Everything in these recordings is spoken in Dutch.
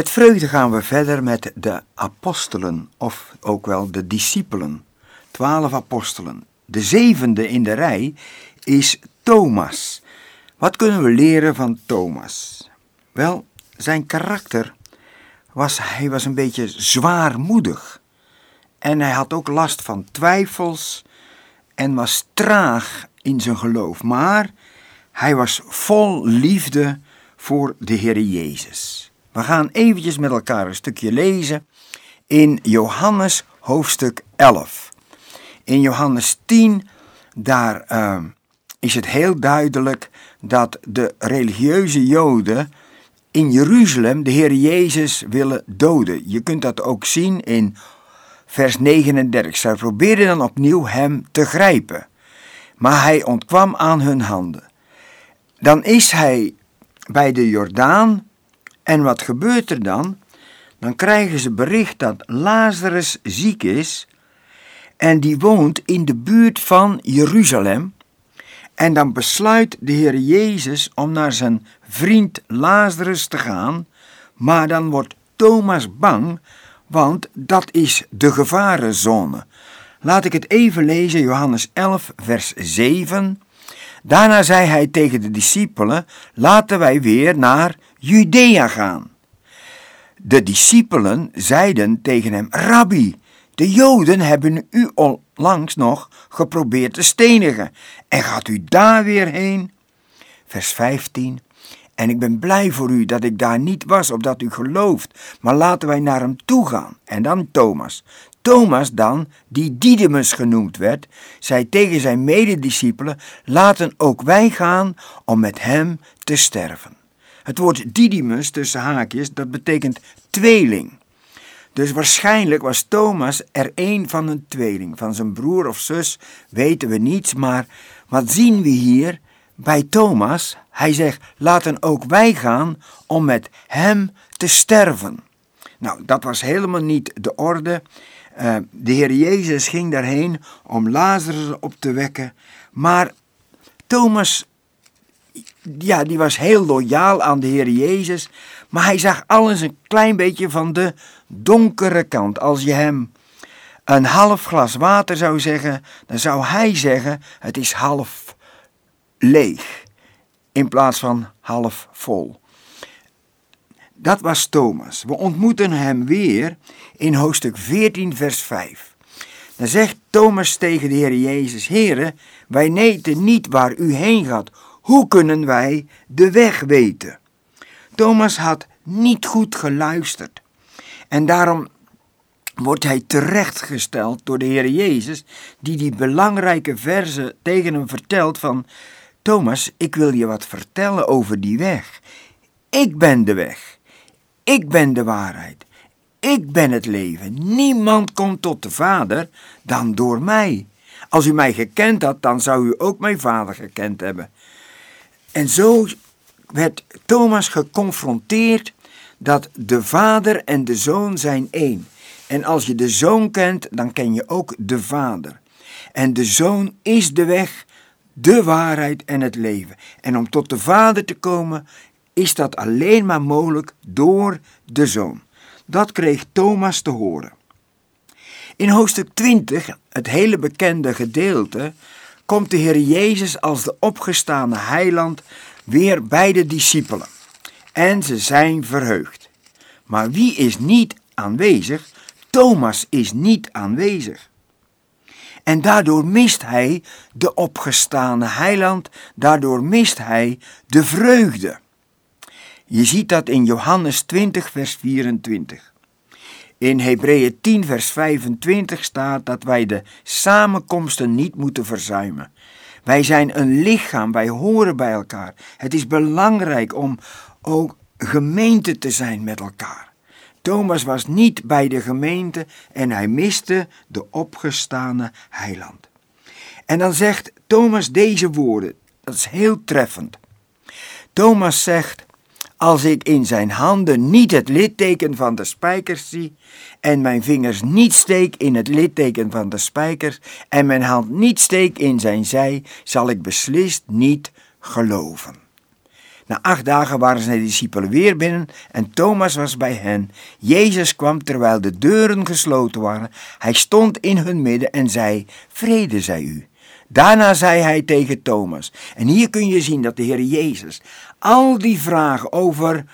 Met vreugde gaan we verder met de apostelen, of ook wel de discipelen. Twaalf apostelen. De zevende in de rij is Thomas. Wat kunnen we leren van Thomas? Wel, zijn karakter was, hij was een beetje zwaarmoedig. En hij had ook last van twijfels en was traag in zijn geloof. Maar hij was vol liefde voor de Heer Jezus. We gaan eventjes met elkaar een stukje lezen in Johannes hoofdstuk 11. In Johannes 10, daar uh, is het heel duidelijk dat de religieuze Joden in Jeruzalem de Heer Jezus willen doden. Je kunt dat ook zien in vers 39. Zij probeerden dan opnieuw hem te grijpen, maar hij ontkwam aan hun handen. Dan is hij bij de Jordaan en wat gebeurt er dan? Dan krijgen ze bericht dat Lazarus ziek is en die woont in de buurt van Jeruzalem. En dan besluit de Heer Jezus om naar zijn vriend Lazarus te gaan, maar dan wordt Thomas bang, want dat is de gevarenzone. Laat ik het even lezen, Johannes 11, vers 7. Daarna zei hij tegen de discipelen: Laten wij weer naar Judea gaan. De discipelen zeiden tegen hem: Rabbi, de Joden hebben u onlangs nog geprobeerd te stenigen. En gaat u daar weer heen? Vers 15. En ik ben blij voor u dat ik daar niet was, opdat u gelooft. Maar laten wij naar hem toe gaan. En dan Thomas. Thomas dan, die Didymus genoemd werd, zei tegen zijn medediscipelen: Laten ook wij gaan om met hem te sterven. Het woord Didymus tussen haakjes, dat betekent tweeling. Dus waarschijnlijk was Thomas er een van een tweeling. Van zijn broer of zus weten we niets, maar wat zien we hier bij Thomas? Hij zegt: Laten ook wij gaan om met hem te sterven. Nou, dat was helemaal niet de orde. Uh, de Heer Jezus ging daarheen om Lazarus op te wekken. Maar Thomas, ja, die was heel loyaal aan de Heer Jezus. Maar hij zag alles een klein beetje van de donkere kant. Als je hem een half glas water zou zeggen, dan zou hij zeggen: het is half leeg. In plaats van half vol. Dat was Thomas. We ontmoeten hem weer in hoofdstuk 14, vers 5. Dan zegt Thomas tegen de Heer Jezus: Heere, wij weten niet waar u heen gaat. Hoe kunnen wij de weg weten? Thomas had niet goed geluisterd. En daarom wordt hij terechtgesteld door de Heer Jezus, die die belangrijke verse tegen hem vertelt van Thomas, ik wil je wat vertellen over die weg. Ik ben de weg. Ik ben de waarheid. Ik ben het leven. Niemand komt tot de Vader dan door mij. Als u mij gekend had, dan zou u ook mijn Vader gekend hebben. En zo werd Thomas geconfronteerd dat de Vader en de Zoon zijn één. En als je de Zoon kent, dan ken je ook de Vader. En de Zoon is de weg, de waarheid en het leven. En om tot de Vader te komen, is dat alleen maar mogelijk door de Zoon. Dat kreeg Thomas te horen. In hoofdstuk 20, het hele bekende gedeelte, komt de Heer Jezus als de opgestane heiland weer bij de discipelen. En ze zijn verheugd. Maar wie is niet aanwezig? Thomas is niet aanwezig. En daardoor mist hij de opgestane heiland, daardoor mist hij de vreugde. Je ziet dat in Johannes 20, vers 24. In Hebreeën 10, vers 25 staat dat wij de samenkomsten niet moeten verzuimen. Wij zijn een lichaam, wij horen bij elkaar. Het is belangrijk om ook gemeente te zijn met elkaar. Thomas was niet bij de gemeente en hij miste de opgestane heiland. En dan zegt Thomas deze woorden, dat is heel treffend. Thomas zegt, als ik in zijn handen niet het litteken van de spijkers zie, en mijn vingers niet steek in het litteken van de spijkers, en mijn hand niet steek in zijn zij, zal ik beslist niet geloven. Na acht dagen waren zijn discipelen weer binnen en Thomas was bij hen. Jezus kwam terwijl de deuren gesloten waren. Hij stond in hun midden en zei: Vrede zij u. Daarna zei hij tegen Thomas, en hier kun je zien dat de Heer Jezus al die vragen over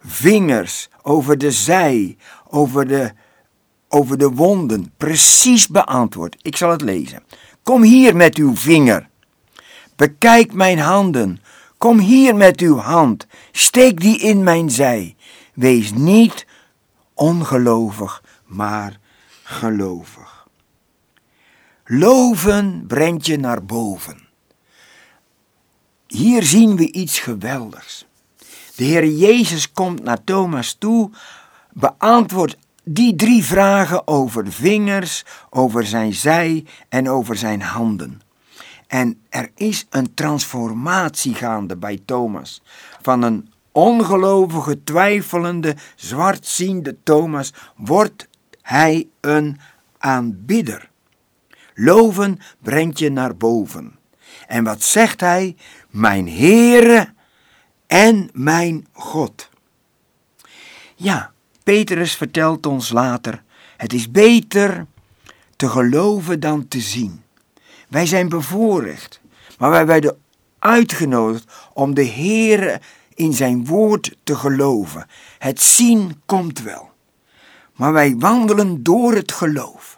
vingers, over de zij, over de, over de wonden, precies beantwoordt. Ik zal het lezen. Kom hier met uw vinger. Bekijk mijn handen. Kom hier met uw hand. Steek die in mijn zij. Wees niet ongelovig, maar gelovig. Loven brengt je naar boven. Hier zien we iets geweldigs. De Heer Jezus komt naar Thomas toe, beantwoordt die drie vragen over vingers, over zijn zij en over zijn handen. En er is een transformatie gaande bij Thomas. Van een ongelovige, twijfelende, zwartziende Thomas wordt hij een aanbidder. Loven brengt je naar boven. En wat zegt hij? Mijn Heere en mijn God. Ja, Petrus vertelt ons later: het is beter te geloven dan te zien. Wij zijn bevoorrecht, maar wij werden uitgenodigd om de Heer in zijn woord te geloven. Het zien komt wel, maar wij wandelen door het geloof.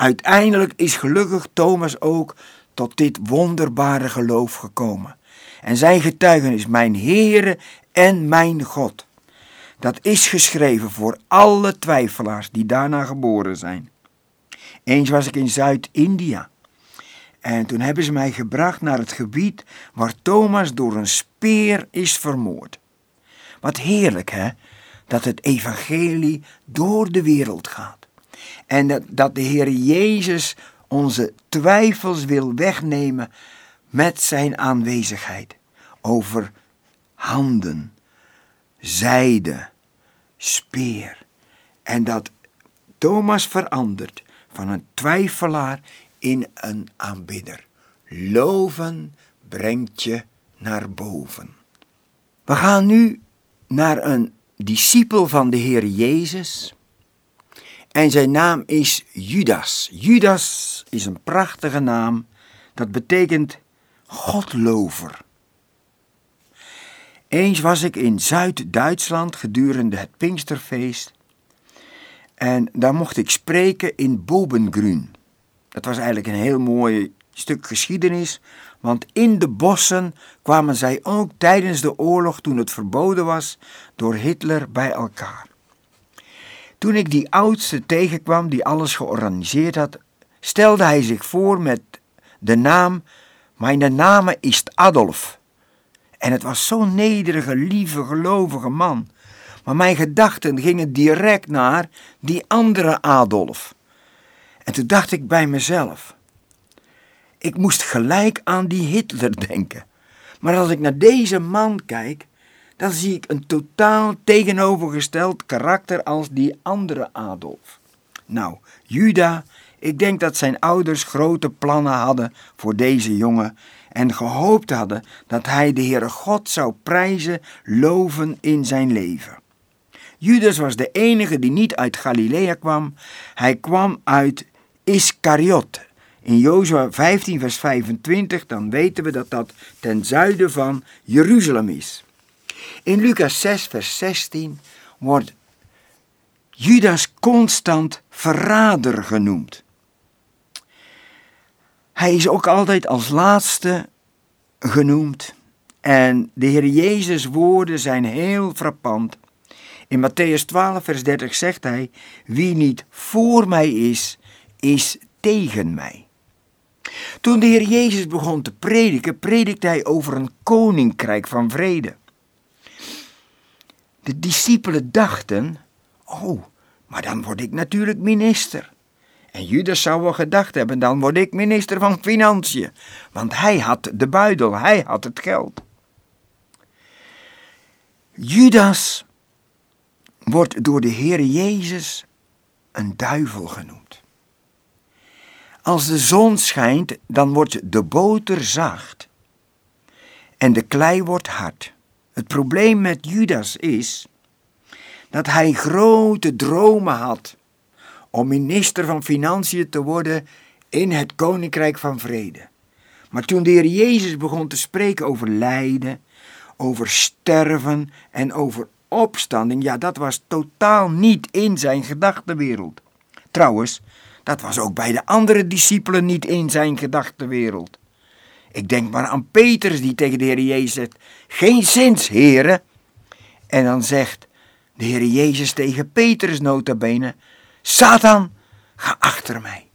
Uiteindelijk is gelukkig Thomas ook tot dit wonderbare geloof gekomen. En zijn getuigenis, mijn Heere en mijn God. Dat is geschreven voor alle twijfelaars die daarna geboren zijn. Eens was ik in Zuid-India. En toen hebben ze mij gebracht naar het gebied waar Thomas door een speer is vermoord. Wat heerlijk hè, dat het evangelie door de wereld gaat. En dat, de Heer Jezus onze twijfels wil wegnemen met zijn aanwezigheid. Over handen, zijde, speer. En dat Thomas verandert van een twijfelaar in een aanbidder. Loven brengt je naar boven. We gaan nu naar een discipel van de Heer Jezus. En zijn naam is Judas. Judas is een prachtige naam. Dat betekent Godlover. Eens was ik in Zuid-Duitsland gedurende het Pinksterfeest. En daar mocht ik spreken in Bobengrün. Dat was eigenlijk een heel mooi stuk geschiedenis, want in de bossen kwamen zij ook tijdens de oorlog, toen het verboden was, door Hitler bij elkaar. Toen ik die oudste tegenkwam die alles georganiseerd had, stelde hij zich voor met de naam, mijn naam is Adolf. En het was zo'n nederige, lieve, gelovige man. Maar mijn gedachten gingen direct naar die andere Adolf. En toen dacht ik bij mezelf, ik moest gelijk aan die Hitler denken. Maar als ik naar deze man kijk, dan zie ik een totaal tegenovergesteld karakter als die andere Adolf. Nou, Juda, ik denk dat zijn ouders grote plannen hadden voor deze jongen en gehoopt hadden dat hij de Heere God zou prijzen, loven in zijn leven. Judas was de enige die niet uit Galilea kwam. Hij kwam uit Iskariot. In Jozua 15, vers 25, dan weten we dat dat ten zuiden van Jeruzalem is. In Lucas 6, vers 16 wordt Judas constant verrader genoemd. Hij is ook altijd als laatste genoemd. En de Heer Jezus' woorden zijn heel frappant. In Matthäus 12, vers 30 zegt hij: Wie niet voor mij is, is tegen mij. Toen de Heer Jezus begon te prediken, predikte hij over een koninkrijk van vrede. De discipelen dachten: Oh, maar dan word ik natuurlijk minister. En Judas zou wel gedacht hebben: dan word ik minister van Financiën. Want hij had de buidel, hij had het geld. Judas wordt door de Heer Jezus een duivel genoemd. Als de zon schijnt, dan wordt de boter zacht en de klei wordt hard. Het probleem met Judas is dat hij grote dromen had om minister van Financiën te worden in het koninkrijk van vrede. Maar toen de Heer Jezus begon te spreken over lijden, over sterven en over opstanding, ja, dat was totaal niet in zijn gedachtenwereld. Trouwens, dat was ook bij de andere discipelen niet in zijn gedachtenwereld. Ik denk maar aan Petrus die tegen de Heer Jezus zegt, geen zins, heren. En dan zegt de Heer Jezus tegen Petrus notabene, Satan, ga achter mij.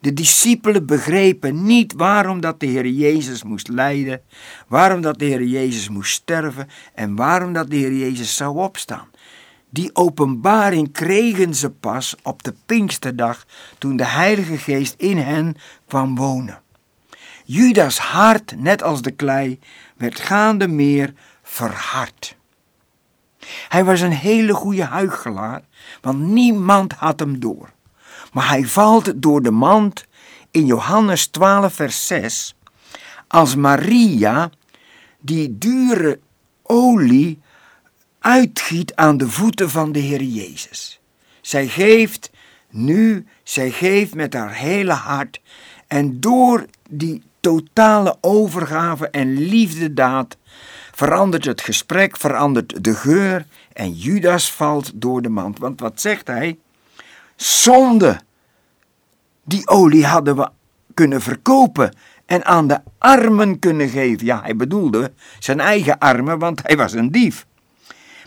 De discipelen begrepen niet waarom dat de Heer Jezus moest lijden, waarom dat de Heer Jezus moest sterven en waarom dat de Heer Jezus zou opstaan. Die openbaring kregen ze pas op de Pinksterdag toen de Heilige Geest in hen kwam wonen. Judas hart, net als de klei, werd gaande meer verhard. Hij was een hele goede huichelaar, want niemand had hem door. Maar hij valt door de mand in Johannes 12, vers 6, als Maria die dure olie uitgiet aan de voeten van de Heer Jezus. Zij geeft nu, zij geeft met haar hele hart en door die totale overgave en liefdedaad verandert het gesprek, verandert de geur en Judas valt door de mand. Want wat zegt hij? Zonde. Die olie hadden we kunnen verkopen en aan de armen kunnen geven. Ja, hij bedoelde zijn eigen armen, want hij was een dief.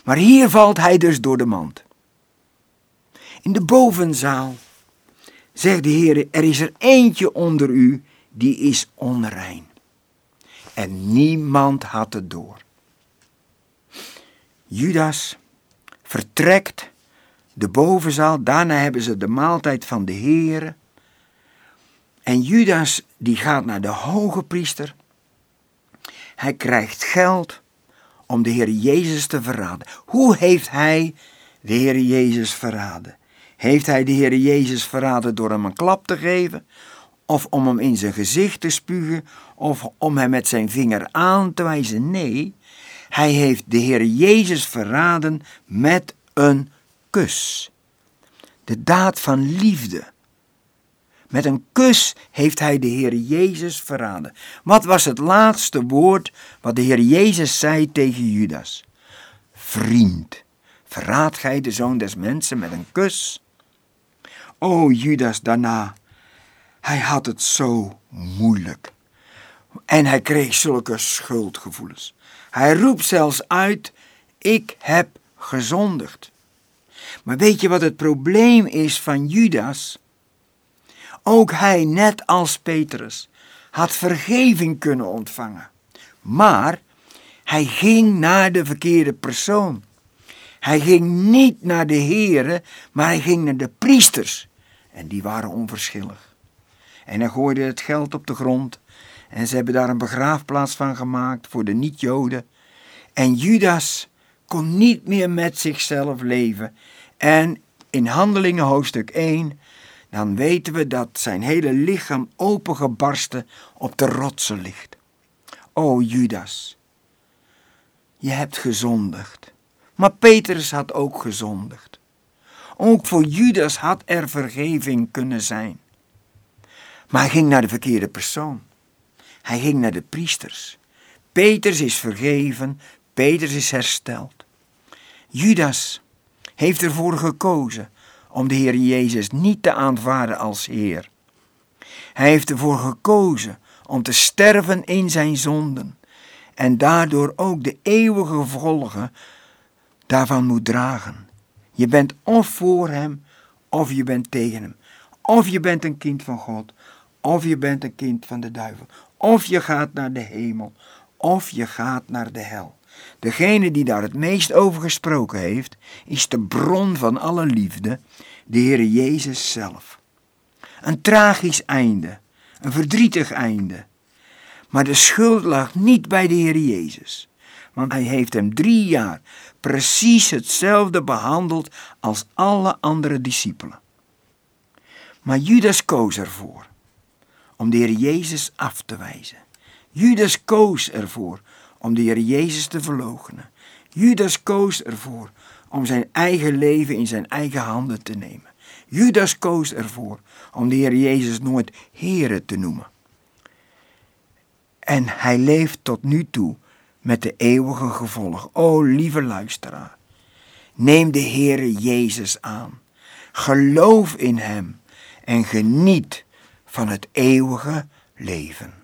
Maar hier valt hij dus door de mand. In de bovenzaal zegt de Heer: Er is er eentje onder u die is onrein. En niemand had het door. Judas vertrekt de bovenzaal, daarna hebben ze de maaltijd van de Heer. En Judas die gaat naar de hoge priester. Hij krijgt geld om de Heer Jezus te verraden. Hoe heeft hij de Heer Jezus verraden? Heeft hij de Heer Jezus verraden door hem een klap te geven? Of om hem in zijn gezicht te spugen? Of om hem met zijn vinger aan te wijzen? Nee, hij heeft de Heer Jezus verraden met een kus. De daad van liefde. Met een kus heeft hij de Heer Jezus verraden. Wat was het laatste woord wat de Heer Jezus zei tegen Judas? Vriend, verraad gij de zoon des mensen met een kus? O Judas daarna, hij had het zo moeilijk. En hij kreeg zulke schuldgevoelens. Hij roept zelfs uit: Ik heb gezondigd. Maar weet je wat het probleem is van Judas? Ook hij, net als Petrus, had vergeving kunnen ontvangen. Maar hij ging naar de verkeerde persoon. Hij ging niet naar de heren, maar hij ging naar de priesters. En die waren onverschillig. En hij gooide het geld op de grond. En ze hebben daar een begraafplaats van gemaakt voor de niet-Joden. En Judas kon niet meer met zichzelf leven. En in Handelingen hoofdstuk 1 dan weten we dat zijn hele lichaam opengebarsten op de rotsen ligt. O Judas, je hebt gezondigd. Maar Petrus had ook gezondigd. Ook voor Judas had er vergeving kunnen zijn. Maar hij ging naar de verkeerde persoon. Hij ging naar de priesters. Petrus is vergeven, Petrus is hersteld. Judas heeft ervoor gekozen om de Heer Jezus niet te aanvaarden als Heer. Hij heeft ervoor gekozen om te sterven in zijn zonden en daardoor ook de eeuwige gevolgen daarvan moet dragen. Je bent of voor Hem of je bent tegen Hem. Of je bent een kind van God of je bent een kind van de duivel. Of je gaat naar de hemel of je gaat naar de hel. Degene die daar het meest over gesproken heeft, is de bron van alle liefde, de Heer Jezus zelf. Een tragisch einde, een verdrietig einde. Maar de schuld lag niet bij de Heer Jezus, want hij heeft hem drie jaar precies hetzelfde behandeld als alle andere discipelen. Maar Judas koos ervoor om de Heer Jezus af te wijzen. Judas koos ervoor om de Heer Jezus te verloochenen. Judas koos ervoor om zijn eigen leven in zijn eigen handen te nemen. Judas koos ervoor om de Heer Jezus nooit Heere te noemen. En hij leeft tot nu toe met de eeuwige gevolg. O lieve luisteraar, neem de Heere Jezus aan. Geloof in Hem en geniet van het eeuwige leven.